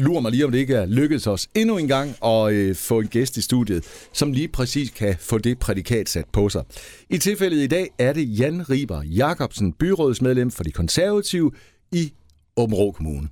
lurer mig lige, om det ikke er lykkedes os endnu en gang at øh, få en gæst i studiet, som lige præcis kan få det prædikat sat på sig. I tilfældet i dag er det Jan Riber Jacobsen, byrådsmedlem for de konservative i Åben Kommune.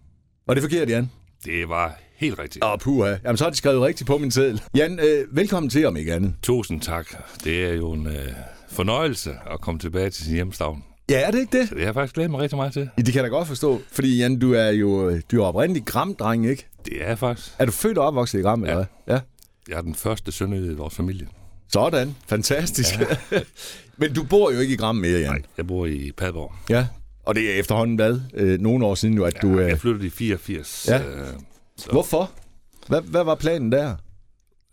Var det forkert, Jan? Det var helt rigtigt. Åh, puha. Jamen, så har de skrevet rigtigt på min seddel. Jan, øh, velkommen til, om ikke andet. Tusind tak. Det er jo en øh, fornøjelse at komme tilbage til sin hjemstavn. Ja, er det ikke det? Det har jeg faktisk glædet mig rigtig meget til. Ja, det kan jeg da godt forstå. Fordi, Jan, du er jo øh, du er oprindelig Gram-dreng, ikke? Det er jeg faktisk. Er du født og opvokset i Gram, ja. eller hvad? Ja. Jeg er den første søn i vores familie. Sådan. Fantastisk. Ja. Men du bor jo ikke i Gram mere, Jan. Nej, jeg bor i Padborg. Ja. Og det er efterhånden hvad? Øh, nogle år siden nu, at ja, du... Øh... Jeg flyttede i 84. Ja. Øh, så. Hvorfor? Hvad, hvad var planen der,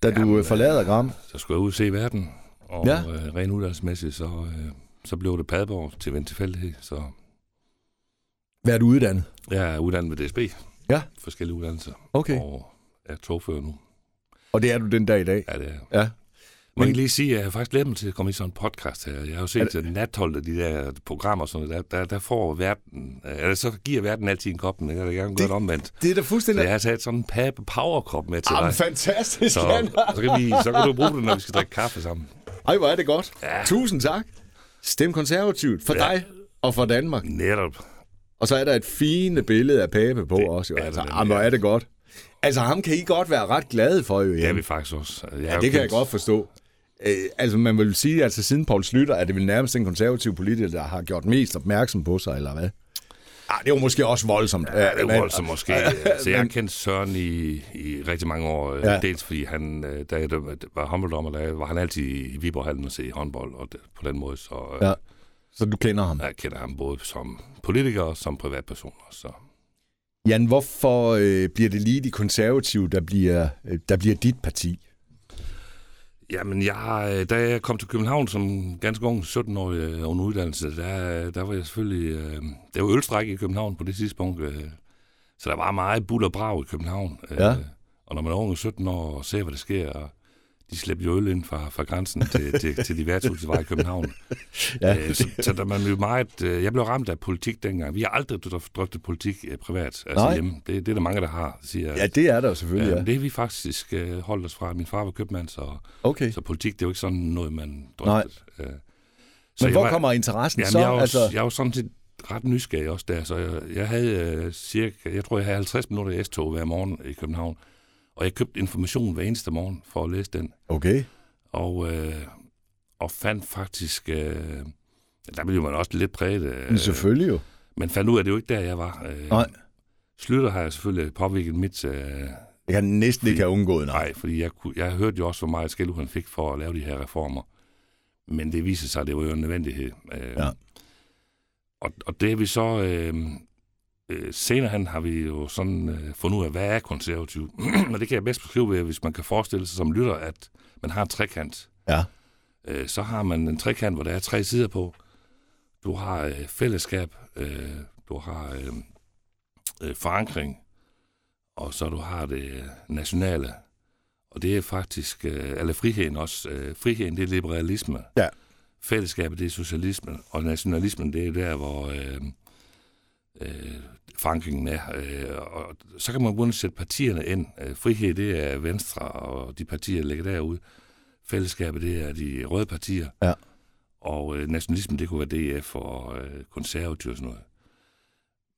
da Jamen, du øh, forlader Gram? Så skulle jeg ud og se verden. Og ja. øh, rent uddannelsesmæssigt, så, øh, så blev det Padborg til en tilfældighed. Så... Hvad er du uddannet? Jeg er uddannet ved DSB. Ja. Forskellige uddannelser. Okay. Og er togfører nu. Og det er du den dag i dag? Ja, det er Ja. Må jeg lige sige, at jeg har faktisk glædet mig til at komme i sådan en podcast her. Jeg har jo set det... natholdet, de der programmer og sådan der, der, der får verden, eller så giver verden altid en kop, men jeg vil gerne gøre det omvendt. Det er da fuldstændig... Så jeg har taget sådan en powerkop med til Jamen, dig. fantastisk, så, så, kan vi, så kan du bruge det, når vi skal drikke kaffe sammen. Ej, hvor er det godt. Ja. Tusind tak. Stem konservativt for ja. dig og for Danmark. Netop. Og så er der et fine billede af Pape på Det også. Jo. Altså, jamen, hvor er det godt. Altså, ham kan I godt være ret glade for, jo. Det er vi faktisk også. Jeg Ja, det kan jeg godt forstå. Øh, altså, man vil sige, at altså, siden Poul Slytter, er det vel nærmest den konservative politiker, der har gjort mest opmærksom på sig, eller hvad? Ah, det var måske også voldsomt. Ja, det er men- voldsomt måske. Så jeg har kendt Søren i, i rigtig mange år. Ja. Ja. Dels fordi han, øh, da jeg var håndbolddommer, der var han altid i Viborghallen og se håndbold, og det, på den måde, så Ja. ja. Så du kender ham. jeg kender ham både som politiker og som privatperson. Så. Jan, hvorfor øh, bliver det lige de konservative, der bliver, øh, der bliver dit parti? Jamen, jeg, øh, da jeg kom til København som ganske ung, 17-årig øh, under uddannelse, der, der var jeg selvfølgelig... Øh, der var ølstræk i København på det tidspunkt, øh, så der var meget bull og brag i København. Øh, Ja. Og når man er ung og 17 år og ser, hvad der sker, og de slæbte jo øl ind fra, fra grænsen til, til, til de værtshus, der var i København. Ja. Øh, så, så der man jo meget... Øh, jeg blev ramt af politik dengang. Vi har aldrig drøft- drøftet politik øh, privat, altså Nej. hjemme. Det, det er der mange, der har, siger. Ja, det er der jo selvfølgelig, Ja, ja. det har vi faktisk øh, holdt os fra. Min far var købmand, så, Okay. så politik det er jo ikke sådan noget, man Nej. drøfter. Øh, Men hvor var- kommer interessen Jamen, så? jeg, er jo, altså, altså... jeg er jo sådan set ret nysgerrig også der, så jeg, jeg havde øh, cirka, jeg tror, jeg havde 50 minutter i S-tog hver morgen i København, og jeg købte information hver eneste morgen for at læse den, Okay. og, øh, og fandt faktisk, øh, der blev man også lidt præget, Men øh, selvfølgelig jo. men fandt ud af, at det jo ikke der, jeg var. Øh, Nej. Slutter har jeg selvfølgelig påvirket mit... Øh, Jeg kan næsten ikke have undgået, nej. Nej, fordi jeg, jeg hørte jo også, hvor meget skæld han fik for at lave de her reformer. Men det viser sig, at det var jo en nødvendighed. Øh, Ja. og, og det vi så... Øh, øh, senere hen har vi jo sådan øh, fundet ud af, hvad er konservativ? og det kan jeg bedst beskrive ved, hvis man kan forestille sig som lytter, at man har en trekant. Ja. Øh, så har man en trekant, hvor der er tre sider på. Du har øh, fællesskab, øh, du har øh, øh, forankring, og så du har det nationale. Og det er faktisk, øh, eller friheden også. Øh, friheden, det er liberalisme. Ja. Fællesskabet, det er socialisme. Og nationalismen, det er der, hvor øh, øh, forankringen er. Øh, og så kan man begynde at sætte partierne ind. Øh, frihed, det er Venstre, og de partier, der ligger derude. Fællesskabet, det er de røde partier. Ja. Og øh, nationalismen, det kunne være DF og øh, konservativ og sådan noget.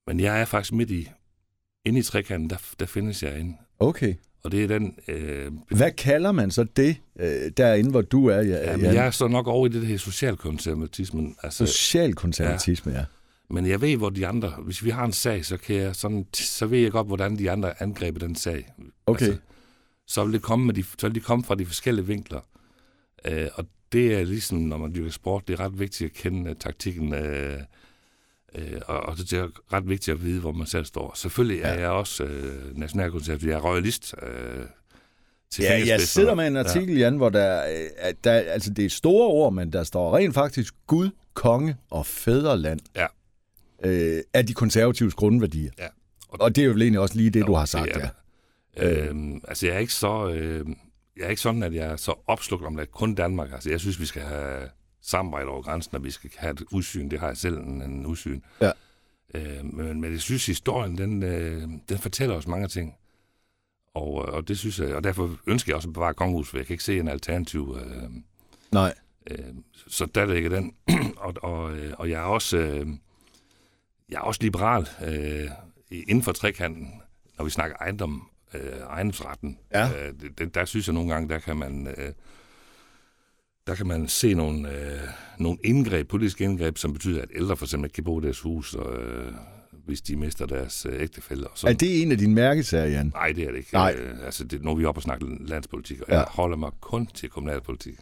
Men jeg er faktisk midt i, inde i trekanten, der, der findes jeg inde. Okay. Og det er den... Øh, Hvad kalder man så det, øh, derinde, hvor du er? Ja, ja, men jeg er så nok over i det her socialkonservatismen. Altså, Socialkonservatisme, ja. Men jeg ved, hvor de andre... Hvis vi har en sag, så, kan jeg sådan, så ved jeg godt, hvordan de andre angriber den sag. Okay. Altså, så vil, det komme med de, så vil de komme fra de forskellige vinkler. Øh, og det er ligesom, når man dyrker sport, det er ret vigtigt at kende uh, taktikken. Uh, Øh, og, og det er ret vigtigt at vide, hvor man selv står. Selvfølgelig er Ja. jeg også øh, nationalkonservativ. Jeg er royalist. Øh, til Ja, jeg sidder med en artikel, ja. Jan, hvor der, øh, der, altså det er store ord, men der står rent faktisk Gud, konge og fædreland Ja. Øh, af de konservatives grundværdier. Ja. Og det er jo vel egentlig også lige det, Jo, du har sagt, det ja. er det. Øhm, altså, jeg er ikke så... Øh, jeg er ikke sådan, at jeg er så opslugt om det kun Danmark. Altså, jeg synes, vi skal have samarbejde over grænsen, og vi skal have et udsyn. Det har jeg selv en, en udsyn. Ja. Øh, men, men jeg synes, historien, den, øh, den fortæller os mange ting. Og, øh, og det synes jeg, og derfor ønsker jeg også at bevare kongehuset, for jeg kan ikke se en alternativ. Øh, Nej. Øh, så der ligger den. og, og, øh, og jeg er også, øh, jeg er også liberal øh, inden for trekanten, når vi snakker ejendom, øh, ejendomsretten. Ja. Øh, det, der synes jeg nogle gange, der kan man, øh, der kan man se nogle, øh, nogle indgreb, politiske indgreb, som betyder, at ældre for eksempel ikke kan bo i deres hus, og, øh, hvis de mister deres øh, ægtefælde. Og så, Er det en af dine mærkesager, Jan? Nej, det er det ikke. Nej. Øh, altså, det, nu er vi oppe og snakke landspolitik, og ja. jeg holder mig kun til kommunalpolitik.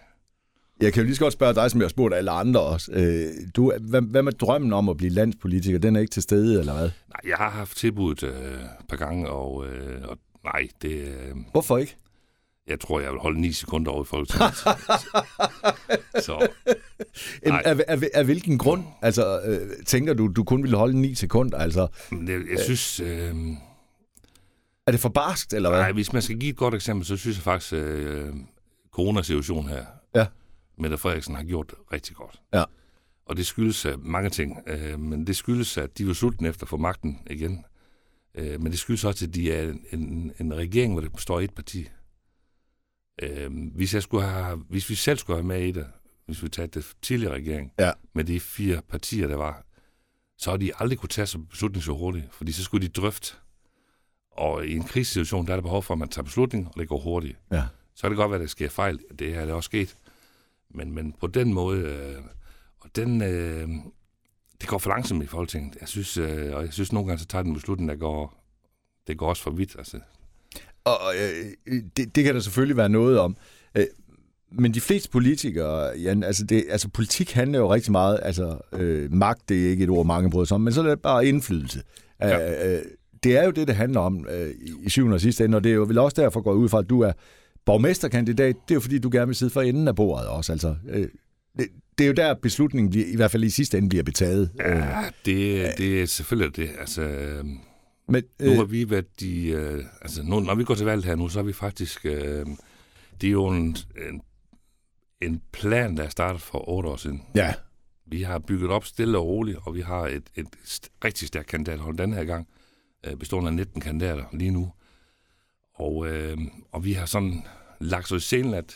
Jeg kan jo lige så godt spørge dig, som jeg har spurgt alle andre også. Øh, du, hvad, hvad med drømmen om at blive landspolitiker? Den er ikke til stede, eller hvad? Nej, jeg har haft tilbuddet øh, et par gange, og, øh, og nej, det, øh, Hvorfor ikke? jeg tror, jeg vil holde 9 sekunder over i Folketinget. så Nej. af, af, af hvilken grund? Altså, øh, tænker du, du kun ville holde 9 sekunder? Altså, jeg, jeg synes, øh, er det for barskt, eller hvad? nej, hvis man skal give et godt eksempel, så synes jeg faktisk, øh, coronasituationen her, Ja. Mette Frederiksen har gjort rigtig godt. Ja. Og det skyldes øh, mange ting, øh, men det skyldes, at de var sultne efter at få magten igen. Øh, men det skyldes også, at de er en, en, en regering, hvor det består af et parti. Øh, hvis, jeg skulle have, hvis vi selv skulle have med i det, hvis vi tager det tidligere regering, Ja. med de fire partier, der var, så har de aldrig kunne tage så beslutning så hurtigt, fordi så skulle de drøfte. Og i en krisesituation, der er der behov for, at man tager beslutning, og det går hurtigt. Ja. Så kan det godt være, at der sker fejl. Det her er det også sket. Men, men på den måde, øh, og den, øh, det går for langsomt i Folketinget. Jeg synes, øh, og jeg synes nogle gange, så tager den beslutning, der går, det går også for vidt. Altså, Og øh, det, det kan der selvfølgelig være noget om. Øh, men de fleste politikere, Jan, altså, det, altså politik handler jo rigtig meget, altså øh, magt, det er ikke et ord, mange bryder sig om, men så er det bare indflydelse. Ja. Ja. Øh, øh, det er jo det, det handler om øh, i- syvende og sidste ende, og det er jo vel også derfor, går ud fra, at du er borgmesterkandidat. Det er jo fordi, du gerne vil sidde for enden af bordet også. Altså, øh, det, det er jo der, beslutningen bliver, i hvert fald i sidste ende bliver betaget. Øh, ja, det, det er selvfølgelig det. Altså, øh, men, Nu har øh, vi været de... Øh, altså, nu, når vi går til valg her nu, så er vi faktisk... Øh, det er jo en, en, en plan, der er startet for otte år siden. ja, Vi har bygget op stille og roligt, og vi har et, et rigtig stærkt kandidathold den her gang, øh, bestående af 19 kandidater lige nu. Og, øh, og vi har sådan lagt os i scenen, at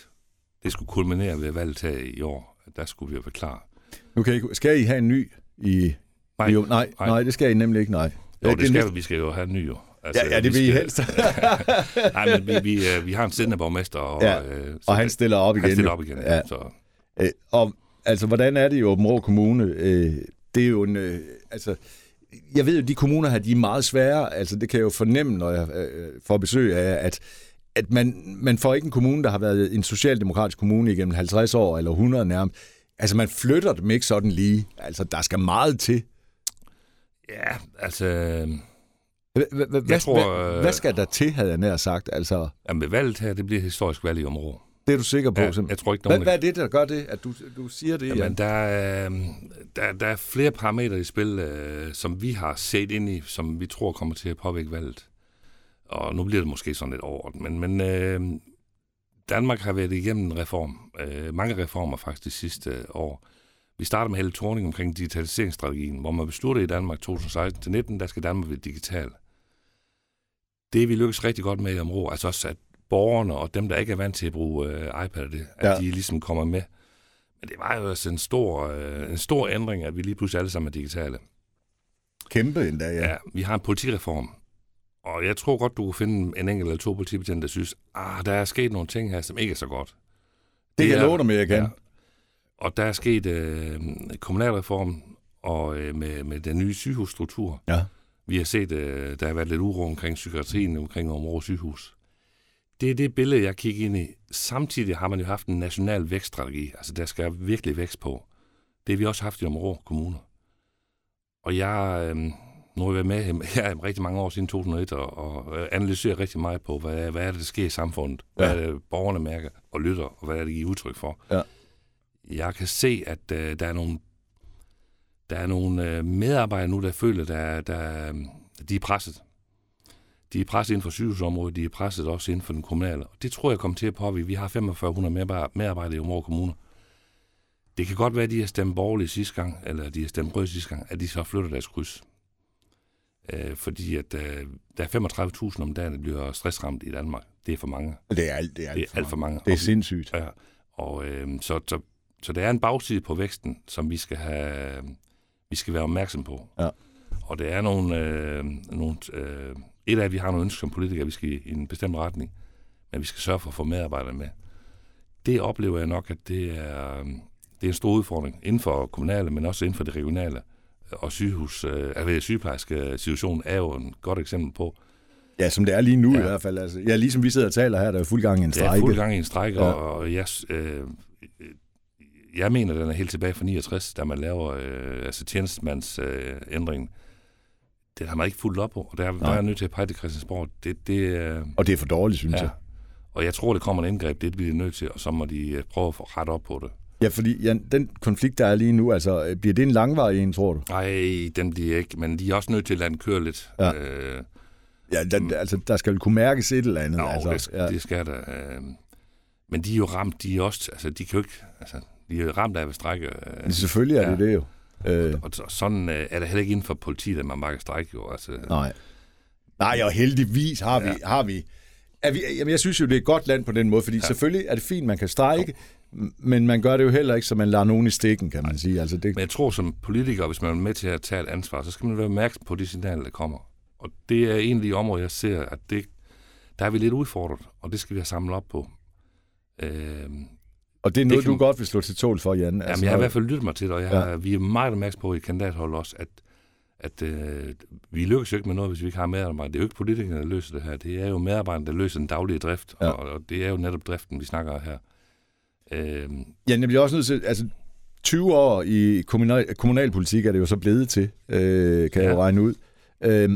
det skulle kulminere ved valget her i år. Der skulle vi jo være klar. nu kan I, skal I have en ny i... Nej, jo, nej, nej, nej, det skal I nemlig ikke, nej. jo, Ja, det skal vi. Vi skal jo have en ny, jo. Altså, Ja, ja, det vi vil I helst. Nej, men vi, vi, øh, vi har en siddende borgmester, og, Ja, øh, og han stiller op igen. han stiller op igen. Ja. Ja. Så, Øh, og altså, hvordan er det i Åben Rå Kommune? Øh, det er jo en... Øh, altså, jeg ved jo, de kommuner her, de er meget svære. Altså, det kan jeg jo fornemme, når jeg øh, får besøg af, at, at man, man får ikke en kommune, der har været en socialdemokratisk kommune igennem 50 år, eller 100 nærmest. Altså, man flytter dem ikke sådan lige. Altså, der skal meget til. ja, altså... Hvad, tror, hvad, øh, skal der til, havde jeg nær sagt? Altså, Jamen, valget her, det bliver historisk valg i området. Det er du sikker på? Ja, simpelthen? jeg tror ikke, hvad, nogen... hvad er det, der gør det, at du, du siger det? Jamen, Jan? der, er, der, der er flere parametre i spil, øh, som vi har set ind i, som vi tror kommer til at påvirke valget. Og nu bliver det måske sådan lidt overordnet, men, men øh, Danmark har været igennem en reform. Øh, mange reformer faktisk de sidste øh, år. Vi starter med hele Thorning omkring digitaliseringsstrategien, hvor man besluttede i Danmark 2016-19, der skal Danmark være digital. Det vi lykkes rigtig godt med i området, altså også at borgerne og dem, der ikke er vant til at bruge øh, iPad det, at Ja. de ligesom kommer med. Men det var jo også en stor, øh, en stor ændring, at vi lige pludselig alle sammen er digitale. Kæmpe endda, ja. Ja. vi har en politireform, og jeg tror godt, du kunne finde en enkelt eller to politibetjente, der synes, ah, der er sket nogle ting her, som ikke er så godt. Det kan jeg love dig med, jeg kan. Ja. Og der er sket øh, kommunalreform og øh, med, med den nye sygehusstruktur. Ja. Vi har set, øh, der har været lidt uro omkring psykiatrien, omkring Område sygehus. Det er det billede, jeg kigger ind i. Samtidig har man jo haft en national vækststrategi. Altså, der skal virkelig vækst på. Det har vi også haft i Område kommuner. Og jeg, øh, nu har jeg været med her rigtig mange år siden 2001, og, og analyserer rigtig meget på, hvad, hvad er det, der sker i samfundet? Hvad Ja. er det, borgerne mærker og lytter, og hvad er det, de giver udtryk for? Ja. Jeg kan se, at øh, der er nogle, der er nogle øh, medarbejdere nu, der føler, der, der, de er presset. De er presset inden for sygehusområdet, de er presset også inden for den kommunale. Og det tror jeg kommer til at påvirke. Vi har 4500 medarbejder- medarbejdere i Område Kommune. Det kan godt være, at de har stemt borgerligt sidste gang, eller de har stemt rød sidste gang, at de så flytter deres kryds. Øh, fordi at øh, der er 35.000 om dagen, der bliver stressramt i Danmark. Det er for mange. Det er alt, det er alt, Det er alt for mange. Det er sindssygt. Ja, og øh, så, så, så der er en bagside på væksten, som vi skal have, vi skal være opmærksom på. Ja. Og det er nogle, øh, nogle øh, et af, at vi har nogle ønsker som politikere, vi skal i en bestemt retning, men vi skal sørge for at få medarbejdere med. Det oplever jeg nok, at det er, det er en stor udfordring inden for kommunale, men også inden for det regionale. Og sygehus, øh, altså sygeplejerske situation er jo et godt eksempel på, Ja, som det er lige nu ja. Ja. i hvert fald. Altså, ja, ligesom vi sidder og taler her, der er fuld gang i en er strejke. fuld gang i en stræk, Ja. ja. og, jeg, øh, jeg mener, den er helt tilbage fra 69, da man laver øh, altså tjenestemands øh. Det har man ikke fulgt op på, og der, der Nej. er jeg nødt til at pege til Christiansborg. Det, det, øh, Og det er for dårligt, synes ja. jeg. Og jeg tror, det kommer en indgreb, det bliver de nødt til, og så må de øh, prøve at få ret op på det. Ja, fordi ja, den konflikt, der er lige nu, altså, øh, bliver det en langvarig en, tror du? Nej, den bliver ikke, men de er også nødt til at lade den køre lidt. Ja. Øh, Ja, den, altså, der skal kunne mærkes et eller andet. jo, altså, det, ja. det skal der. Øh, men de er jo ramt, de er også, altså de kan jo ikke, altså de er jo ramt af at strække. Øh, Men Selvfølgelig er det Ja. det jo. Øh, Og så- sådan øh, er det heller ikke inden for politiet, at man strække jo. Altså, nej. Nej, og heldigvis har vi... Ja. Har vi er vi jamen, jeg synes jo, det er et godt land på den måde, fordi ja. selvfølgelig er det fint, man kan strejke, men man gør det jo heller ikke, så man lader nogen i stikken, kan man sige. Altså, det, Men jeg tror som politiker, hvis man er med til at tage et ansvar, så skal man være opmærksom på de signaler, der kommer. Og det er egentlig områder, jeg ser, at det, der er vi lidt udfordret, og det skal vi have samlet op på. Øh, og det er noget, kan- du godt vil slå til tål for, Jan. altså, jeg har i hvert fald lyttet mig til det, og jeg, Ja. ja. vi er meget opmærksom på i kandidathold også, at, at øh, vi lykkes jo ikke med noget, hvis vi ikke har medarbejdere. Det er jo ikke politikerne, der løser det her. Det er jo medarbejderne, der løser den daglige drift, Ja. og, og det er jo netop driften, vi snakker her. Øh, Ja, jeg bliver også nødt til... Altså, 20 år i kommunal, kommunalpolitik er det jo så blevet til, øh, kan ja. jeg jo regne ud. Øh,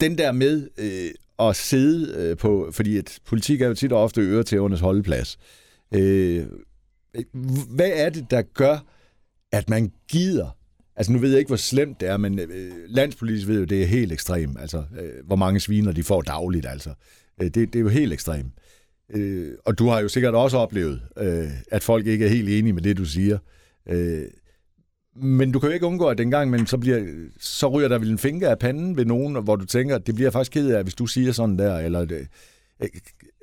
den der med øh, at sidde øh, på... Fordi et politik er jo tit og ofte øretævernes holdeplads. Øh, Øh, hvad er det, der gør, at man gider... Altså, nu ved jeg ikke, hvor slemt det er, men øh, landspolitisk ved jo, det er helt ekstremt. Altså, øh, hvor mange sviner de får dagligt, altså. Øh, det, det er jo helt ekstremt. Øh, og du har jo sikkert også oplevet, øh, at folk ikke er helt enige med det, du siger. Øh, men du kan jo ikke undgå, at dengang, men så, bliver, så ryger der vel en finger af panden ved nogen, hvor du tænker, det bliver jeg faktisk ked af, hvis du siger sådan der. Eller det, øh,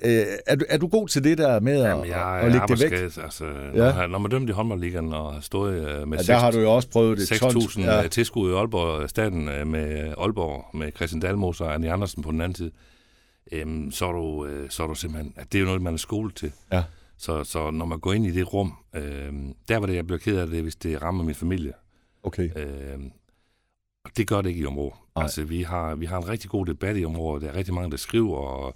øh, er, du, er du god til det der med at, Jamen, jeg at er lægge det væk? Altså, Ja. når, når man dømte i håndboldligaen og har stået øh, med Ja, seks- der har du jo også prøvet det. 6.000 Ja. ja. tilskud i Aalborg, staten øh, med Aalborg, med Christian Dalmos og Annie Andersen på den anden side, øhm, så, er du, øh, så er du simpelthen, at det er jo noget, man er skolet til. Ja. Så, så når man går ind i det rum, øh, der var det, jeg blev ked af det, hvis det rammer min familie. Okay. Øh, og det gør det ikke i området. Altså, vi har, vi har en rigtig god debat i området. Der er rigtig mange, der skriver og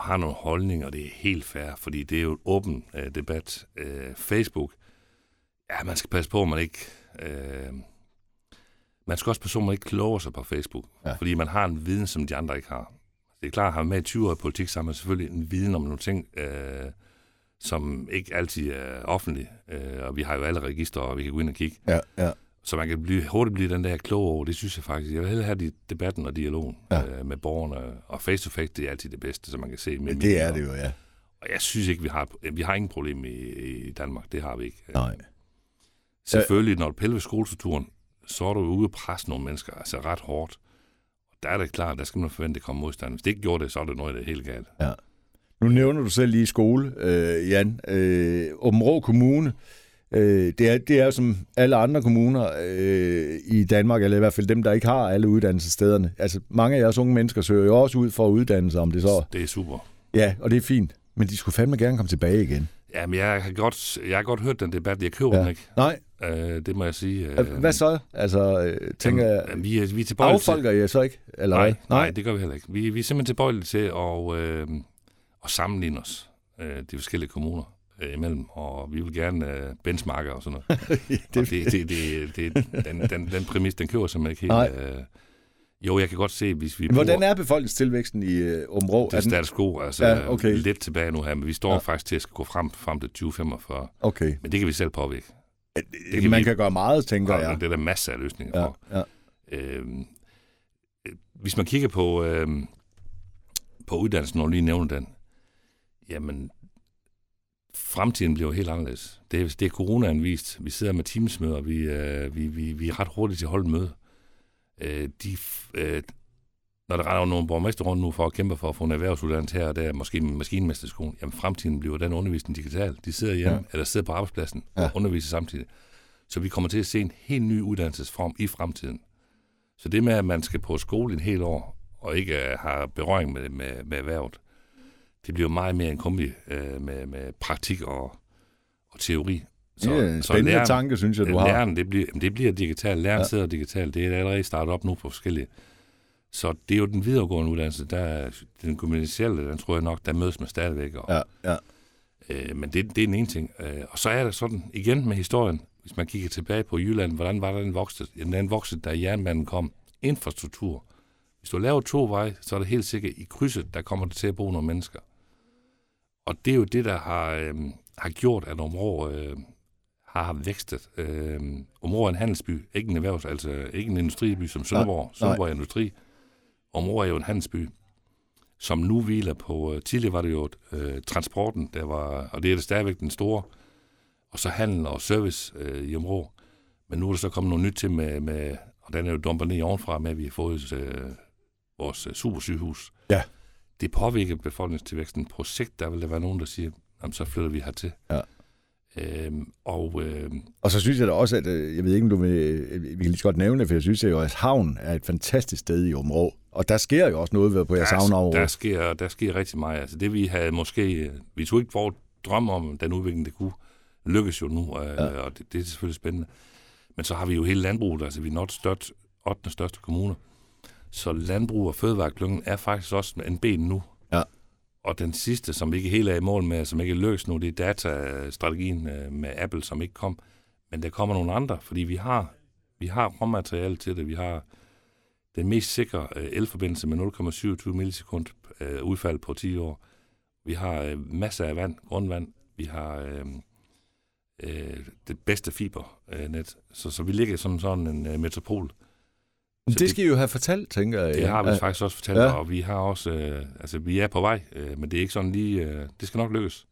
har nogle holdninger, og det er helt fair, fordi det er jo en åben øh, debat. Øh, Facebook, ja, man skal passe på, at man ikke... Øh, man skal også passe på, at man ikke kloger sig på Facebook, Ja. fordi man har en viden, som de andre ikke har. Det er klart, at har med i 20 år i politik, så har man selvfølgelig en viden om nogle ting, øh, som ikke altid er offentlig. Øh, og vi har jo alle registre, og vi kan gå ind og kigge. Ja, ja. Så man kan blive, hurtigt blive den der klog over, det synes jeg faktisk. Jeg vil hellere have de, debatten og dialogen Ja. ja. øh, med borgerne. Og face-to-face, det er altid det bedste, så man kan se. Men det er det jo, ja. Og jeg synes ikke, vi har, vi har ingen problem i, i Danmark. Det har vi ikke. Nej. Selvfølgelig, når du piller ved skolestrukturen, så er du ude at presse nogle mennesker, altså ret hårdt. Og der er det klart, der skal man forvente, at kommer modstand. Hvis det ikke gjorde det, så er det noget, der er helt galt. Nu nævner du selv lige skole, øh, Jan. Øh, Åben Rå Kommune, øh, det, er, det er jo som alle andre kommuner øh, i Danmark, eller i hvert fald dem, der ikke har alle uddannelsesstederne. Altså, mange af jeres unge mennesker søger jo også ud for at uddanne sig, om det så... Det er super. Ja, og det er fint. Men de skulle fandme gerne komme tilbage igen. Jamen, jeg har godt, jeg har godt hørt den debat. Jeg køber Ja. den ikke. Nej, Øh, det må jeg sige. øh, hvad så? Altså, øh, tænker jeg... Jamen, vi, er, vi er tilbøjelige til... Affolker jeg så ikke? Eller Nej, hvad? nej, det gør vi heller ikke. Vi, vi er simpelthen tilbøjelige til at, øh, at sammenligne os, øh, de forskellige kommuner. Øh, imellem, og vi vil gerne øh, benchmarke og sådan noget. det, og det, det, det, det, den, den, den præmis, den kører simpelthen ikke helt... Øh, jo, jeg kan godt se, hvis vi Hvordan bruger, er befolkningstilvæksten i øh, Områ? Det er status quo, altså ja, okay. lidt tilbage nu her, men vi står ja. faktisk til at gå frem, frem til 2045. Okay. Men det kan vi selv påvirke. Det, det kan man vi, kan gøre meget, tænker jeg. Det er der masser af løsninger ja, for. Ja. Øhm, hvis man kigger på, øhm, på uddannelsen, når du lige nævner den, jamen, fremtiden bliver helt anderledes. Det, er, det er coronaen vist. Vi sidder med teamsmøder, vi, øh, vi, vi, vi er ret hurtigt til at holde møde. Øh, de, øh, når der render nogle borgmester rundt nu for at kæmpe for at få en erhvervsuddannelse her, der er måske en maskinmesterskole, jamen fremtiden bliver den undervisning digital. De sidder hjemme, ja. eller sidder på arbejdspladsen ja. og underviser samtidig. Så vi kommer til at se en helt ny uddannelsesform i fremtiden. Så det med, at man skal på skole en hel år, og ikke uh, har berøring med, med, med erhvervet, det bliver meget mere en kombi uh, med, med praktik og, og teori. Så, det er en spændende så læren, tanke, synes jeg, du har. Læren, det bliver, det bliver digitalt. Læren ja. sidder digitalt. Det er allerede startet op nu på forskellige. Så det er jo den videregående uddannelse. Der, den gymnasielle, den tror jeg nok, der mødes man stadigvæk. Og, ja, ja. Øh, men det, det er den ene ting. Øh, og så er der sådan, igen med historien, hvis man kigger tilbage på Jylland, hvordan var den vokset? Den voksede, da jernbanen kom. Infrastruktur. Hvis du laver to veje, så er det helt sikkert i krydset, der kommer det til at bo nogle mennesker. Og det er jo det, der har, øh, har gjort, at området øh, har vækstet. Øh, området er en handelsby, ikke en erhvervs, altså ikke en industriby som Sønderborg. Sønderborg er industri. Området er jo en handelsby, som nu hviler på, øh, tidligere var det jo øh, transporten, der var, og det er det stadigvæk den store, og så handel og service øh, i området. Men nu er der så kommet noget nyt til med, med og den er jo dumpet ned ovenfra med, at vi har fået øh, vores øh, supersygehus. Ja. Det påvirker befolkningstilvæksten. På sigt, der vil der være nogen, der siger, jamen så flytter vi hertil. Ja. Øhm, og, øh, og så synes jeg da også, at øh, jeg ved ikke, om du vil, øh, vi kan lige så godt nævne det, for jeg synes jo, at havn er et fantastisk sted i området. Og der sker jo også noget på jeres havneområde. Der sker, der sker rigtig meget. Altså det vi havde måske, vi tog ikke vores drøm om den udvikling, det kunne lykkes jo nu, ja. og det, det er selvfølgelig spændende. Men så har vi jo hele landbruget, altså vi er nok størst, 8. største kommune. Så landbrug og fødevareklyngen er faktisk også en ben nu. Ja. Og den sidste, som vi ikke helt er i mål med, som ikke er løst nu, det er datastrategien øh, med Apple, som ikke kom. Men der kommer nogle andre, fordi vi har, vi har råmateriale til det. Vi har den mest sikre øh, elforbindelse med 0,27 millisekund øh, udfald på 10 år. Vi har masser af vand, grundvand. Vi har øh, øh, det bedste fibernet. Så, så vi ligger som sådan en metropol. Så det skal I jo have fortalt, tænker jeg. Det har vi ja. faktisk også fortalt, ja. og vi har også, øh, altså vi er på vej, øh, men det er ikke sådan lige, øh, det skal nok lykkes.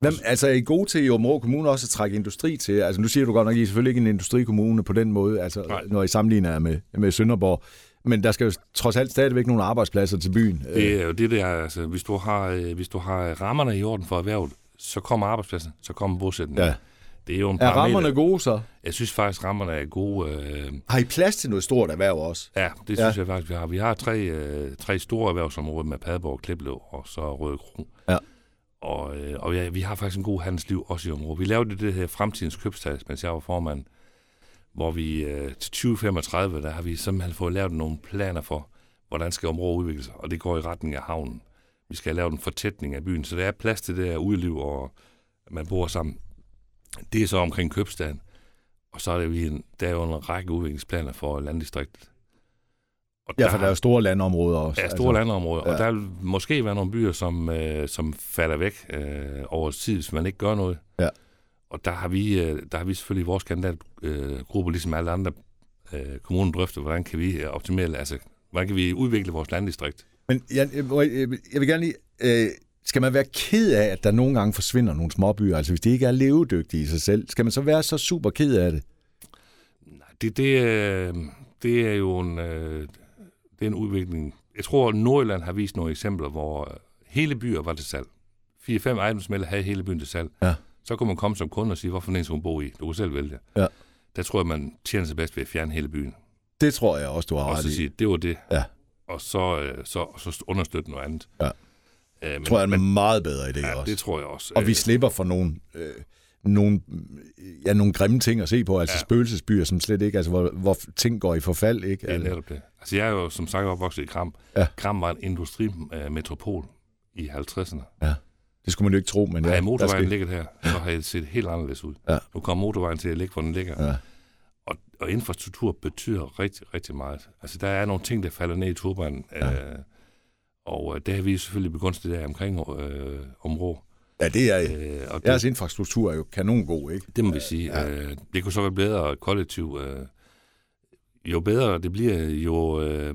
Hvem, altså er I gode til i Områ Kommune også at trække industri til? Altså nu siger du godt nok, at I er selvfølgelig ikke en industrikommune på den måde, altså Nej. når I sammenligner med, med Sønderborg. Men der skal jo trods alt stadigvæk nogle arbejdspladser til byen. Det er jo det der, altså hvis du har, øh, hvis du har rammerne i orden for erhvervet, så kommer arbejdspladsen, så kommer bosætningen. Ja. Det er jo en er rammerne gode så? Jeg synes faktisk, rammerne er gode. Øh... Har I plads til noget stort erhverv også? Ja, det synes ja. jeg faktisk, vi har. Vi har tre, øh, tre store erhvervsområder med Padborg, Kliplev og så Røde Kro. Ja. Og, øh, og ja, vi har faktisk en god handelsliv også i området. Vi lavede det her fremtidens købstal, mens jeg var formand, hvor vi øh, til 2035, der har vi simpelthen fået lavet nogle planer for, hvordan skal området udvikle sig, og det går i retning af havnen. Vi skal lave en fortætning af byen, så der er plads til det her udliv, og man bor sammen. Det er så omkring købstaden. Og så er det, en, der er jo en række udviklingsplaner for landdistriktet. Og ja, der, for der er store landområder også. Ja, store altså. landområder. Ja. Og der vil måske være nogle byer, som, øh, som falder væk øh, over tid, hvis man ikke gør noget. Ja. Og der har vi, øh, der har vi selvfølgelig i vores kandidatgruppe, øh, ligesom alle andre øh, kommuner, drøftet, hvordan kan vi optimere, altså, hvordan kan vi udvikle vores landdistrikt. Men jeg, jeg, jeg vil gerne lige... Øh, skal man være ked af, at der nogle gange forsvinder nogle småbyer? Altså hvis de ikke er levedygtige i sig selv, skal man så være så super ked af det? Nej, det, det, er, det er jo en, øh, det er en udvikling. Jeg tror, at Nordjylland har vist nogle eksempler, hvor hele byer var til salg. 4-5 ejendomsmælder havde hele byen til salg. Ja. Så kunne man komme som kunde og sige, hvorfor en skal hun bo i? Du kan selv vælge. Ja. Der tror jeg, man tjener sig bedst ved at fjerne hele byen. Det tror jeg også, du har ret i. Og så sige, det var det. Ja. Og så, øh, så, så understøtte noget andet. Ja. Øh, men, tror jeg er en meget bedre idé ja, også. det tror jeg også. Og vi øh, slipper for nogle, øh, nogle, ja, nogle grimme ting at se på, altså ja. spøgelsesbyer, som slet ikke, altså hvor, hvor ting går i forfald. Ikke? Det er netop det. Altså jeg er jo som sagt opvokset i Kram. Ja. Kram var en industrimetropol i 50'erne. Ja. Det skulle man jo ikke tro, men ja. Havde motorvejen skal- ligget her, så havde det set helt anderledes ud. Ja. Nu kommer motorvejen til at ligge, hvor den ligger. Ja. Og, og infrastruktur betyder rigtig, rigtig meget. Altså, der er nogle ting, der falder ned i turbanen. Ja. Øh, og øh, det har vi selvfølgelig begunstigt af omkring øh, området. Ja, det er... Øh, og det, Deres infrastruktur er jo kanon god, ikke? det må vi sige. Ja. Øh, det kunne så være bedre kollektiv. Øh, jo bedre det bliver, jo, øh,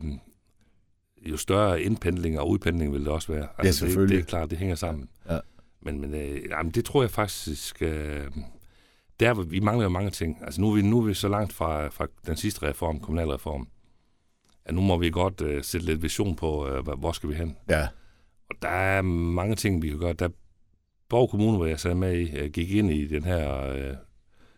jo større indpendling og udpendling vil det også være. Altså, det, selvfølgelig. det er klart, det hænger sammen. Ja. Men, men øh, jamen, det tror jeg faktisk... Øh, der, hvor vi mangler jo mange ting. Altså, nu er vi, nu er vi så langt fra, fra den sidste reform, kommunalreform, at nu må vi godt øh, sætte lidt vision på, øh, hvor- skal vi hen. Ja. Og der er mange ting, vi kan gøre. Der Borg Kommune, hvor jeg sad med i, øh, gik ind i den her... Øh,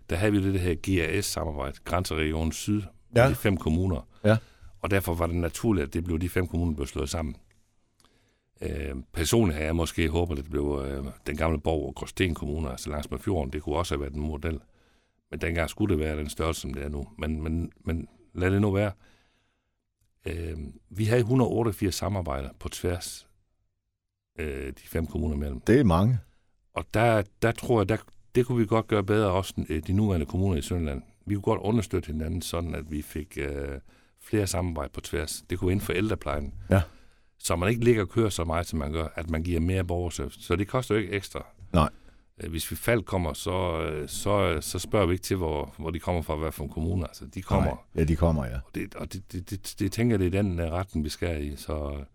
der havde vi det her GAS-samarbejde, Grænseregion Syd, Ja. de fem kommuner. Ja. Og derfor var det naturligt, at det blev de fem kommuner, blev slået sammen. Øh, personligt havde jeg måske håbet, at det blev øh, den gamle Borg og Gråsten Kommune, altså langs med fjorden. Det kunne også have været en model. Men dengang skulle det være den størrelse, som det er nu. Men, men, men lad det nu være. Øh, vi havde 188 samarbejder på tværs øh, de fem kommuner imellem. Det er mange. Og der, der tror jeg, der, det kunne vi godt gøre bedre også øh, de nuværende kommuner i Sønderland. Vi kunne godt understøtte hinanden, sådan at vi fik øh, flere samarbejde på tværs. Det kunne inden for ældreplejen. Ja. Så man ikke ligger og kører så meget, som man gør, at man giver mere borgerservice. Så det koster jo ikke ekstra. Nej. Øh, Hvis vi fald kommer, så, øh, så, så spørger vi ikke til, hvor, hvor de kommer fra, hvad for en kommune. Altså, de kommer. Nej. Ja, de kommer, ja. Og, det, og det, det, det, det, tænker det er den øh, retning, vi skal i. Så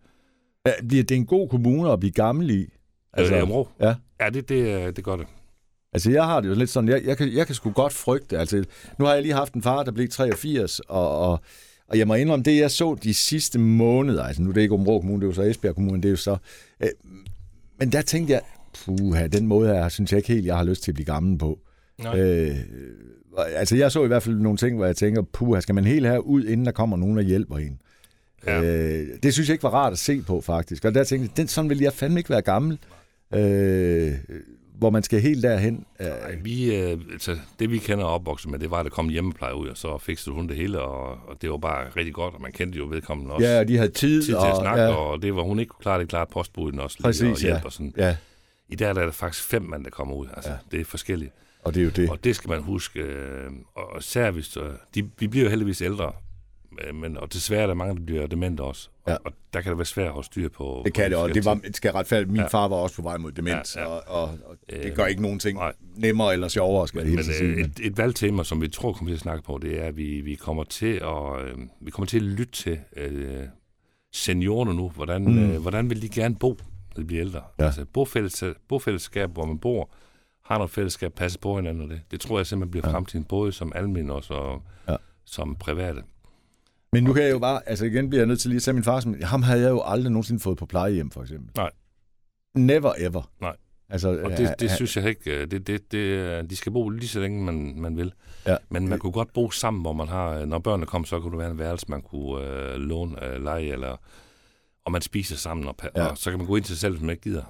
ja. Bliver det en god kommune at blive gammel i? altså, øh, ja. ja, det, det, øh, det gør det. Altså, jeg har det jo lidt sådan, jeg, jeg, kan, jeg kan sgu godt frygte, altså, nu har jeg lige haft en far, der blev 83, og, og, og jeg må indrømme, det jeg så de sidste måneder, altså nu er det ikke Områ Kommune, det er jo så Esbjerg Kommune, det er jo så, øh, men der tænkte jeg, puha, den måde her, synes jeg ikke helt, jeg har lyst til at blive gammel på. Nej. Øh, altså, jeg så i hvert fald nogle ting, hvor jeg tænker, puha, skal man helt her ud, inden der kommer nogen og hjælper en? Ja. Øh, det synes jeg ikke var rart at se på, faktisk. Og der tænkte jeg, den, sådan vil jeg fandme ikke være gammel. Øh, hvor man skal helt derhen. Øh, Ej, vi, øh, altså, det vi kender opvokset med, det var, at der kom hjemmepleje ud, og så fikset hun det hele, og, og det var bare rigtig godt, og man kendte jo vedkommende også. ja, og de havde tid. tid til og, at snakke, ja, og det var hun ikke kunne klare, det klart postbuden også lige, Præcis, og hjælp ja. og sådan. ja, I dag der er der faktisk fem mand, der kommer ud. Altså, Ja. Det er forskelligt. og det er jo det. Og det skal man huske. Øh, og. Øh, de, vi bliver jo heldigvis ældre, øh, men, og desværre er der mange, der bliver demente også. Og, Ja. og der kan det være svært at holde styr på... Det kan på det, og de det var, forskellige skal jeg retfærdigt. Min Ja. far var også på vej mod demens, Ja, ja. Og, og, og det Øh, gør ikke nogen ting nej. nemmere eller sjovere, skal jeg Men, helt men sige. øh, Men, et, et valgtema, som vi tror kommer til at snakke på, det er, at vi, vi kommer til at øh, vi kommer til at lytte til øh, seniorerne nu. Hvordan, mm. øh, hvordan vil de gerne bo, når de bliver ældre? Ja. Altså bofælles, bofællesskab, hvor man bor, har noget fællesskab, passe på hinanden og det. Det tror jeg simpelthen bliver Ja. fremtiden, både som almen og så, Ja. som private. men nu kan jeg jo bare, altså igen bliver jeg nødt til lige at tage min far som, ham havde jeg jo aldrig nogensinde fået på plejehjem, for eksempel. Nej. Never ever. Nej. Altså, Og det, det synes jeg ikke, øh, det, det, det, øh, de skal bo lige så længe man, man vil. Ja. Men man kunne godt bo sammen, hvor man har, øh, når børnene kom, så kunne det være en værelse, man kunne øh, låne, øh, lege, eller, og man spiser sammen, og, Ja. og så kan man gå ind til sig selv, hvis man ikke gider.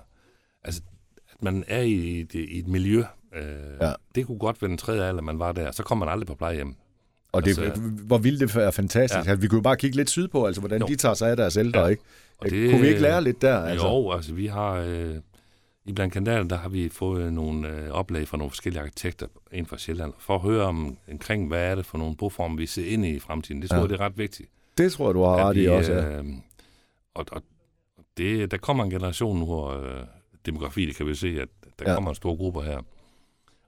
Altså, at man er i et, i et miljø, øh, Ja. det kunne godt være den tredje alder, man var der, så kommer man aldrig på plejehjem. Og det, Altså- hvor vildt det er fantastisk. Ja. Altså, vi kunne jo bare kigge lidt sydpå, altså hvordan Jo. de tager sig af deres ældre, Ja. ikke? Og det, kunne vi ikke lære lidt der? Altså? Jo, altså vi har... Øh, I blandt kandidater, der har vi fået nogle øh, oplag fra nogle forskellige arkitekter, en fra Sjælland, for at høre om, omkring, hvad er det for nogle boformer, vi ser ind i i fremtiden. Det tror Ja. jeg, det er ret vigtigt. Det tror jeg, du har ret i også, ja. øh, og, og det, der kommer en generation nu, hvor øh, demografi, det kan vi se, at der Ja. ja. kommer en stor grupper her.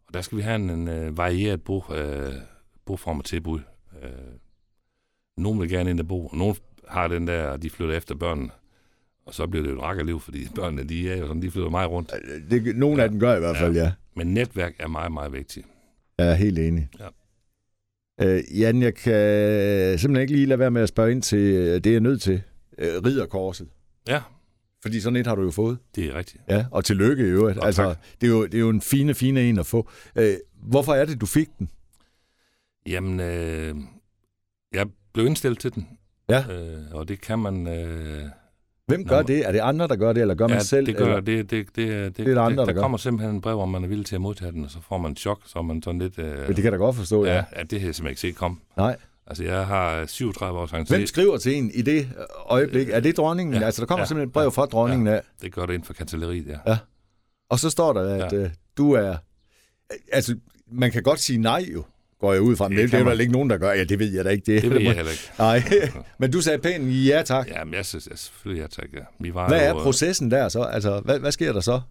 Og der skal vi have en, en øh, varieret bo, øh, boform og tilbud. Øh, nogle vil gerne ind og bo, og nogle har den der, at de flytter efter børnene. Og så bliver det jo et rakkerliv, fordi børnene, de er jo sådan, de flytter meget rundt. Det, nogle af dem gør i hvert fald, ja. Men netværk er meget, meget vigtigt. Jeg er helt enig. Ja. Øh, Jan, jeg kan simpelthen ikke lige lade være med at spørge ind til øh, det, jeg er nødt til. Øh, ridderkorset. Ja, Fordi sådan et har du jo fået. det er rigtigt. Ja, og tillykke i øvrigt. Og Altså, tak. det, er jo, det er jo en fine, fine en at få. Øh, hvorfor er det, du fik den? Jamen, øh, jeg blev indstillet til den. Ja. Øh, og det kan man... Øh, Hvem gør Nå, det? Er det andre, der gør det, eller gør man ja, selv? det gør eller? det. Det, det, det, det, der andre, der der gør. kommer simpelthen en brev, om man er villig til at modtage den, og så får man en chok, så er man sådan lidt... Øh, Men det kan jeg da godt forstå, ja. ja, ja, det har jeg simpelthen ikke set komme. Nej. Altså, jeg har 37 års Hvem entré. skriver til en i det øjeblik? Er det dronningen? Ja. Ja. Altså, der kommer Ja. simpelthen et brev fra dronningen af. Det gør det inden for kanceleriet, ja. Ja. Og så står der, at ja. øh, du er... Altså, man kan godt sige nej jo, går jeg ud fra. Det, det, det er der ikke nogen, der gør. Ja, det ved jeg da ikke. Det, det ved jeg heller ikke. Nej, men du sagde pænt ja tak. Ja, men jeg synes jeg, selvfølgelig ja tak, ja. Vi var hvad jo, er processen der så? Altså, hvad, hvad sker der så?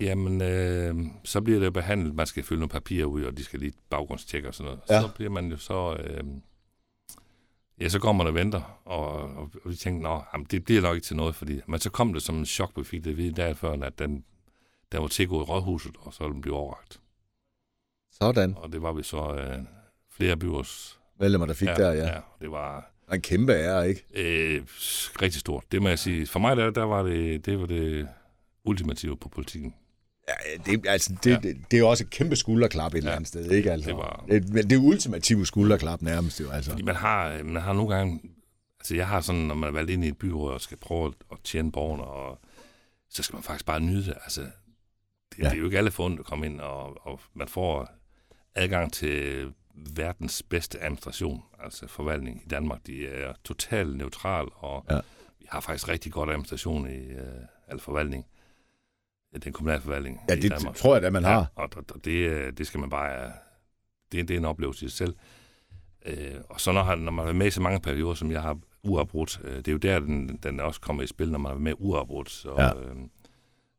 Jamen, øh, så bliver det behandlet. Man skal fylde nogle papirer ud, og de skal lige baggrundstjekke og sådan noget. Ja. Så bliver man jo så... Øh, ja, så man og venter, og, og, og vi tænkte, nå, jamen, det bliver nok ikke til noget, fordi... Men så kom det som en chok, vi fik det at vide derfor, at den, den var til at gå i rådhuset, og så ville den blive overragt. Sådan. Og det var vi så øh, flere byråds... Medlemmer, der fik ja, der, ja. ja. det var... En kæmpe ære, ikke? Øh, rigtig stort. Det må jeg sige. For mig der, der var det, det var det ultimative på politikken. Ja, det, altså, det, ja. det, det er jo også et kæmpe skulderklap et eller andet sted, ikke? Altså, det, var... det, det er ultimative skulderklap nærmest jo, altså. Fordi man har, man har nogle gange... Altså, jeg har sådan, når man er valgt ind i et byråd og skal prøve at tjene borgerne, og så skal man faktisk bare nyde det. Altså, det, ja. det er jo ikke alle fundet, der kommer ind, og, og man får adgang til verdens bedste administration, altså forvaltning i Danmark. De er totalt neutral, og ja. vi har faktisk rigtig godt administration i uh, al forvaltning. Den kommunale forvaltning Ja, det Danmark. tror jeg da, man har. Ja, og, og det, det skal man bare... Det, det er en oplevelse i sig selv. Uh, og så når, når man er med i så mange perioder, som jeg har uafbrudt, uh, det er jo der, den, den også kommer i spil, når man er med uafbrudt. Så, ja. uh,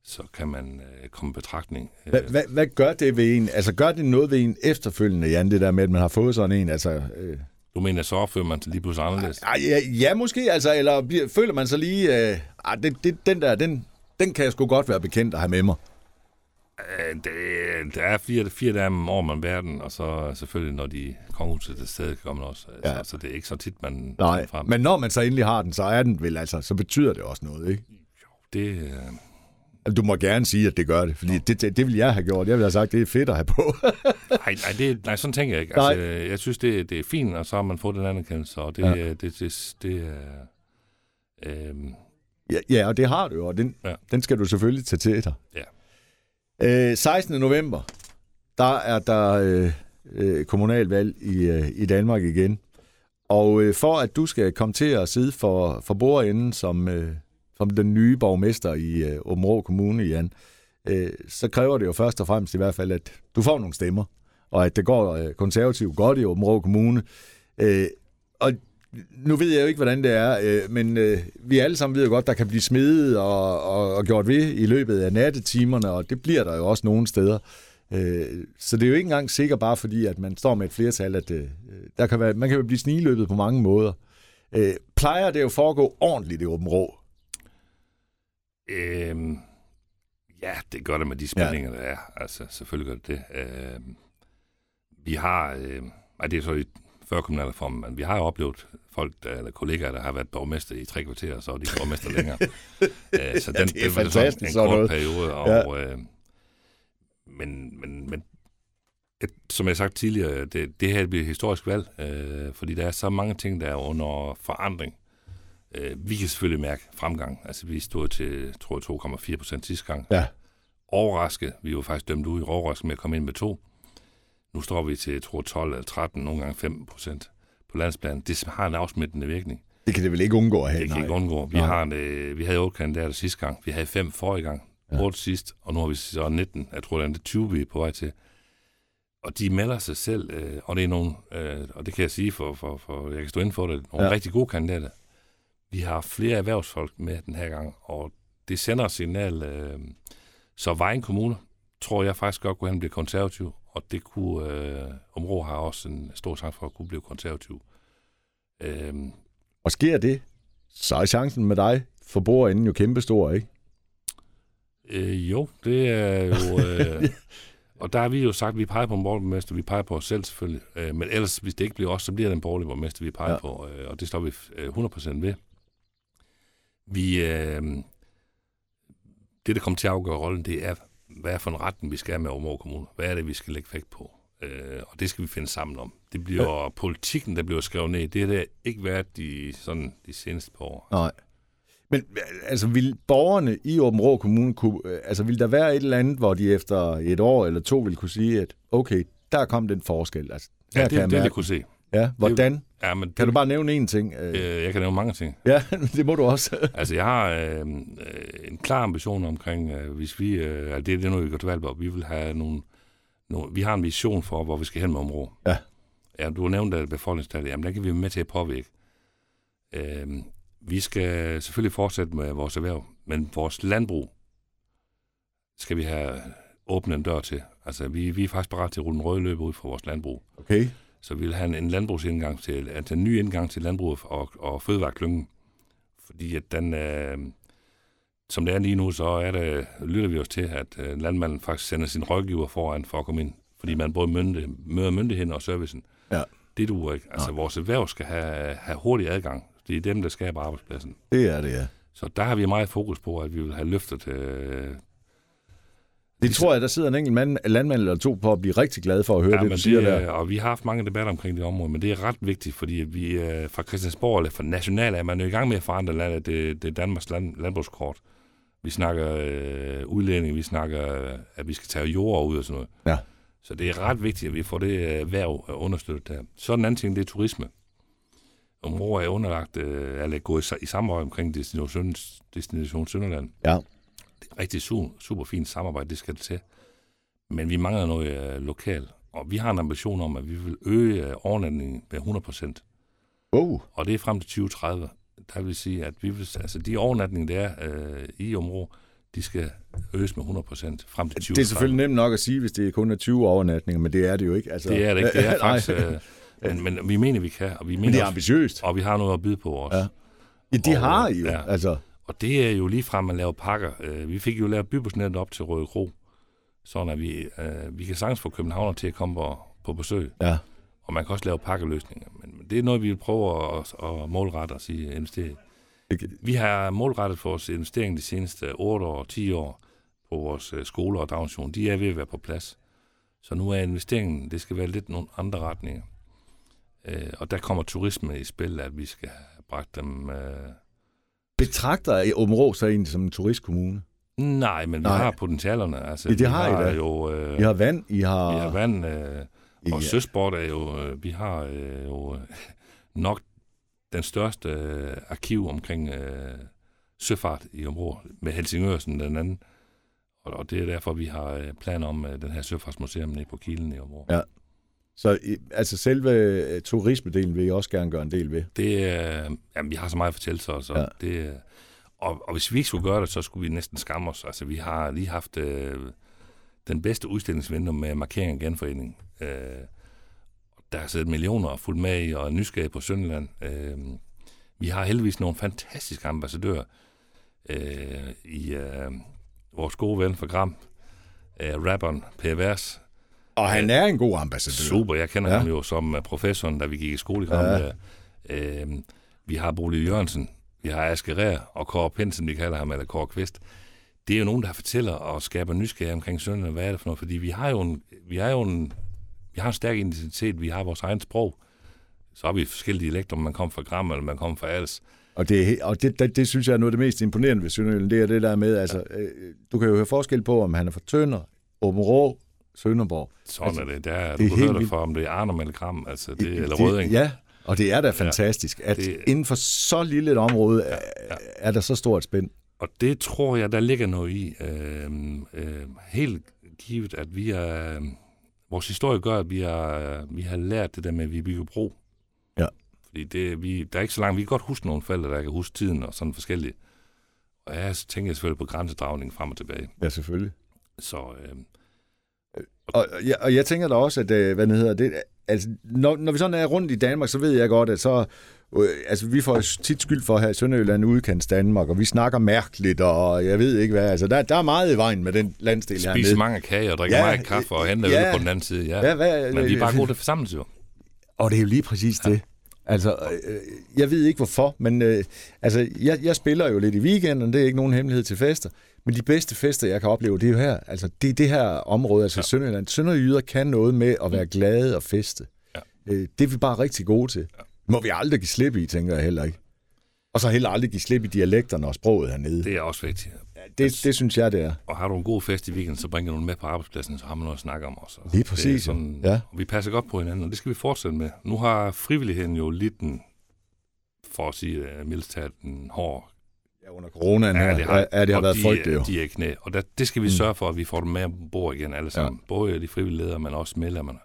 så kan man øh, komme i betragtning. Hvad, hvad, hvad gør det ved en? Altså gør det noget ved en efterfølgende, Jan, det der med, at man har fået sådan en? Altså, øh... Du mener, så opfører man sig lige pludselig anderledes? Ah, ja, ja, måske, altså, eller bliver, føler man sig lige, øh, ah, det, det, den der, den, den kan jeg sgu godt være bekendt at have med mig. Øh, det, der er fire, fire dage om året, man verden, og så selvfølgelig, når de kongehuset til stedet kommer også. Ja. Så, så, det er ikke så tit, man Nej, frem. men når man så endelig har den, så er den vel, altså, så betyder det også noget, ikke? Jo, det... Øh du må gerne sige, at det gør det, fordi det, det, det vil jeg have gjort. Jeg vil have sagt, det er fedt at have på. nej, nej, det, nej, sådan tænker jeg ikke. Altså, jeg synes, det, det er fint, og så har man fået den anerkendelse, og det, ja. det, det, det, det er... Ja, ja, og det har du jo, og den, ja. den skal du selvfølgelig tage til dig. Ja. Øh, 16. november, der er der øh, øh, kommunalvalg i, øh, i Danmark igen. Og øh, for at du skal komme til at sidde for, for bordenden som... Øh, som den nye borgmester i øh, Åben Kommune, Jan, øh, så kræver det jo først og fremmest i hvert fald, at du får nogle stemmer, og at det går øh, konservativt godt i Åben Kommune. Øh, og nu ved jeg jo ikke, hvordan det er, øh, men øh, vi alle sammen ved jo godt, der kan blive smidet og, og, og gjort ved i løbet af nattetimerne, og det bliver der jo også nogle steder. Øh, så det er jo ikke engang sikkert bare fordi, at man står med et flertal, at øh, der kan være, man kan jo blive sniløbet på mange måder. Øh, plejer det jo foregå ordentligt i Åben Rå? Øhm, ja, det gør det med de spændinger, ja. der er. Altså, selvfølgelig gør det det. Øhm, vi har, øh, det er så før kommunalreformen, men vi har jo oplevet folk, der, eller kollegaer, der har været borgmester i tre kvarter, og så er de borgmester længere. øh, så den, ja, det er fantastisk. En, en kort noget. periode, og, ja. øh, men, men, men et, som jeg har sagt tidligere, det, det her bliver et historisk valg, øh, fordi der er så mange ting, der er under forandring. Øh, vi kan selvfølgelig mærke fremgang. Altså, vi stod til, tror jeg, 2,4 procent sidste gang. Ja. Overrasket. Vi var faktisk dømt ud i overrasket med at komme ind med to. Nu står vi til, jeg tror, 12 eller 13, nogle gange 15 procent på landsplan. Det har en afsmittende virkning. Det kan det vel ikke undgå at have? Det kan nej. ikke undgå. Vi, har en, øh, vi havde 8 kandidater sidste gang. Vi havde fem forrige gang. Ja. 8 sidst, og nu har vi så 19. Jeg tror, det er 20, vi er på vej til. Og de melder sig selv, øh, og det er nogle, øh, og det kan jeg sige, for, for, for jeg kan stå inden for det, nogle ja. rigtig gode kandidater. Vi har flere erhvervsfolk med den her gang, og det sender et signal. Øh, så Vejen Kommune tror jeg faktisk godt kunne han blive konservativ, og det kunne øh, Områ har også en stor chance for at kunne blive konservativ. Øh, og sker det, så er chancen med dig for bordenden jo kæmpestor, ikke? Øh, jo, det er jo... Øh, og der har vi jo sagt, at vi peger på en borgermester, vi peger på os selv selvfølgelig. Øh, men ellers, hvis det ikke bliver os, så bliver det en borgerlig borgmester, vi peger ja. på. Øh, og det står vi øh, 100% ved. Vi, øh, det, der kommer til at afgøre rollen, det er, hvad er for en retning, vi skal have med Områd Kommune? Hvad er det, vi skal lægge vægt på? Øh, og det skal vi finde sammen om. Det bliver ja. politikken, der bliver skrevet ned. Det har det ikke været de, sådan, de seneste par år. Nej. Men altså, vil borgerne i Åben Rå Kommune, kunne, altså, vil der være et eller andet, hvor de efter et år eller to vil kunne sige, at okay, der kom den forskel. Altså, ja, det, det vil jeg kunne se. Ja, hvordan? Det, Ja, men Kan du bare nævne én ting? Øh, Øh, jeg kan nævne mange ting. Ja, det må du også. Altså, jeg har øh, øh, en klar ambition omkring, øh, hvis vi, øh, altså, det er det, når vi går til valg på, vi vil have nogle, nogle, vi har en vision for, hvor vi skal hen med området. Ja. Ja, du har nævnt at befolkningstallet, jamen der kan vi være med til at påvirke. Øh, vi skal selvfølgelig fortsætte med vores erhverv, men vores landbrug skal vi have åbnet en dør til. Altså, vi, vi er faktisk parat til at rulle en rød løber ud fra vores landbrug. Okay. Så vi vil have en, en landbrugsindgang til, altså en ny indgang til landbruget og, og fødevareklyngen. Fordi at den, øh, som det er lige nu, så er det, lytter vi os til, at øh, landmanden faktisk sender sin rådgiver foran for at komme ind. Fordi man både mynde, møder myndigheden og servicen. Ja. Det duer ikke. Altså, vores erhverv skal have, have hurtig adgang. Det er dem, der skaber arbejdspladsen. Det er det, ja. Så der har vi meget fokus på, at vi vil have løftet øh, Det tror jeg, der sidder en enkelt mand, landmand eller to på at blive rigtig glad for at høre ja, det, du siger det, der. er- Og vi har haft mange debatter omkring det område, men det er ret vigtigt, fordi vi øh, fra Christiansborg eller fra national er man jo i gang med at forandre landet. Det, det er Danmarks land, landbrugskort. Vi snakker øh, udlænding, vi snakker, øh, at vi skal tage jord ud og sådan noget. Ja. Så det er ret vigtigt, at vi får det værv øh, understøttet der. Så den anden ting, det er turisme. Området er underlagt, øh, eller gået i, i samarbejde omkring Destination, Destination Sønderland. Ja. Det er rigtig su- super fint samarbejde, det skal det til. Men vi mangler noget øh, lokalt. Og vi har en ambition om, at vi vil øge øh, overnatningen med 100 procent. Wow. Og det er frem til 2030. Der vil sige, at vi vil, altså de overnatninger, der er øh, i området, de skal øges med 100 procent frem til 2030. Det er selvfølgelig nemt nok at sige, hvis det er kun er 20 overnatninger, men det er det jo ikke. Altså, Det er det ikke. Det er faktisk... Øh, men, men vi mener, vi kan. Og vi, mener Men det er også, ambitiøst. og vi har noget at byde på også. Ja. Ja, de Og, har I jo. ja. Altså, Og det er jo lige fra, at man laver pakker. Øh, vi fik jo lavet bybusnetten op til Røde Kro, sådan at vi, øh, vi kan sagtens få københavner til at komme på, på besøg. ja. Og man kan også lave pakkeløsninger. Men det er noget, vi vil prøve at, at målrette og sige investere i. Det- Vi har målrettet for vores investering de seneste 8 år, 10 år på vores øh, skoler og daginstitutioner. De er ved at være på plads. Så nu er investeringen, det skal være lidt nogle andre retninger. Øh, og der kommer turisme i spil, at vi skal have bragt dem... Øh, Betragter Åben sig egentlig som en turistkommune? nej, men vi Nej. har potentialerne. Altså, Ja, det vi har I da. jo... Øh, I har vand, I har... Vi har vand, øh, og søsport er jo, øh, vi har øh, jo øh, nok den største øh, arkiv omkring øh, søfart i området, med Helsingør som den anden. Og, og det er derfor, vi har øh, planer om øh, den her søfartsmuseum nede på Kilen i området. Ja. Så altså selve øh, turismedelen vil I også gerne gøre en del ved. Det er, jamen, vi har så meget at fortælle så, så Ja. det, øh, og, og hvis vi ikke skulle gøre det, så skulle vi næsten skamme os. Altså, vi har lige haft øh, den bedste udstillingsvindue med markering af genforening. Øh, der er siddet millioner og fulgt med i, og er nysgerrige på Sønderland. Øh, vi har heldigvis nogle fantastiske ambassadører øh, i øh, vores gode ven fra Gram, øh, rapperen Per Vers, Og han er en god ambassadør. Super, jeg kender Ja. ja. ham jo som uh, professoren, da vi gik i skole i Gram. Ja. Ja. Øh, vi har Bolig Jørgensen, vi har Asger Rær og Kåre Pensen, vi kalder ham, eller Kåre Kvist. Det er jo nogen, der fortæller og skaber nysgerrighed omkring Sønderland. Hvad er det for noget? Fordi vi har jo en, vi har jo en, vi har en stærk identitet, vi har vores egen sprog. Så har vi forskellige dialekter, om man kommer fra Gram, eller man kommer fra Als. Og, det, og det, det, det synes jeg er noget af det mest imponerende ved Sønderjylland, det er det der med, altså, øh, du kan jo høre forskel på, om han er fra Tønder, Åben Rå, Sønderborg. Sådan Altså, er det. Der, det du er helt vildt. for, om det er Arnhem eller Gram, altså det, eller det, Rødding. Ja, og det er da fantastisk, at det- inden for så lille et område ja, ja. er der så stort spænd. Og det tror jeg, der ligger noget i. Øh, øh, helt givet, at vi er... Vores historie gør, at vi har, vi har lært det der med, at vi bygger bro. Ja. Fordi det, vi, der er ikke så langt. Vi kan godt huske nogle forældre, der kan huske tiden og sådan forskellige. Og jeg tænker selvfølgelig på grænsedragning frem og tilbage. Ja, selvfølgelig. Så øh, Og, og, jeg, og jeg tænker da også, at, øh, hvad det hedder, det, altså, når, når vi sådan er rundt i Danmark, så ved jeg godt, at så, øh, altså, vi får tit skyld for her i Sønderjylland udkants Danmark, og vi snakker mærkeligt, og jeg ved ikke hvad, altså, der, der er meget i vejen med den landsdel spiser hernede. mange kager og drikker Ja, ja, meget kaffe og henter ja. ja, på den anden side. Ja. Ja, hvad, Men vi er bare gode til forsamles jo. Og det er jo lige præcis det. Altså, øh, jeg ved ikke hvorfor, men øh, altså, jeg, jeg spiller jo lidt i weekenden, det er ikke nogen hemmelighed til fester, men de bedste fester, jeg kan opleve, det er jo her. Altså, det er det her område, altså ja. Sønderjylland. Sønderjyder kan noget med at være glade og feste. Ja. Øh, det er vi bare rigtig gode til. Ja. Må vi aldrig give slip i, tænker jeg heller ikke. Og så heller aldrig give slip i dialekterne og sproget hernede. Det, er også vigtigt. det, det synes jeg, det er. Og har du en god fest i weekenden, så bringer du den med på arbejdspladsen, så har man noget at snakke om også. Lige præcis, Det er sådan, Ja. Og vi passer godt på hinanden, og det skal vi fortsætte med. Nu har frivilligheden jo lidt en, for at sige uh, mildest talt, en hård Ja, under coronaen her, det har, ja, det har været de, frygteligt jo. De er knæ, og der, det skal vi Mm. sørge for, at vi får dem med på bord igen alle sammen. Ja. Både de frivillige ledere, men også medlemmerne.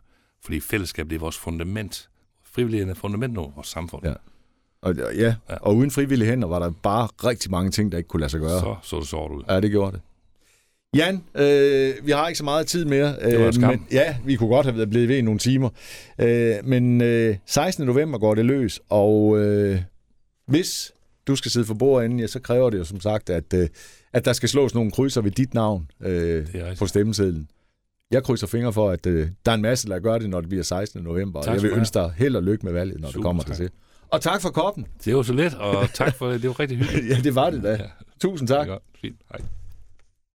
Fordi fællesskab, det er vores fundament. Frivilligheden er fundament over vores samfund. Ja. Og, ja, Ja. og uden frivillige hænder var der bare rigtig mange ting, der ikke kunne lade sig gøre. Så så det sort ud. Ja, det gjorde det. Jan, øh, vi har ikke så meget tid mere. Det var skam. Men, ja, vi kunne godt have været blevet ved i nogle timer. Øh, men øh, 16. november går det løs, og øh, hvis du skal sidde for bordenden, ja, så kræver det jo som sagt, at, øh, at der skal slås nogle krydser ved dit navn øh, Det på stemmesedlen. Jeg krydser fingre for, at øh, der er en masse, der gør det, når det bliver 16. november. Og Tak jeg skal vil ønske dig held og lykke med valget, når Super, det kommer tak. til det. Og tak for koppen. Det var så let, og tak for det. Det var rigtig hyggeligt. Ja, det var det da. Ja, Tusind det tak. godt. Fint. Hej.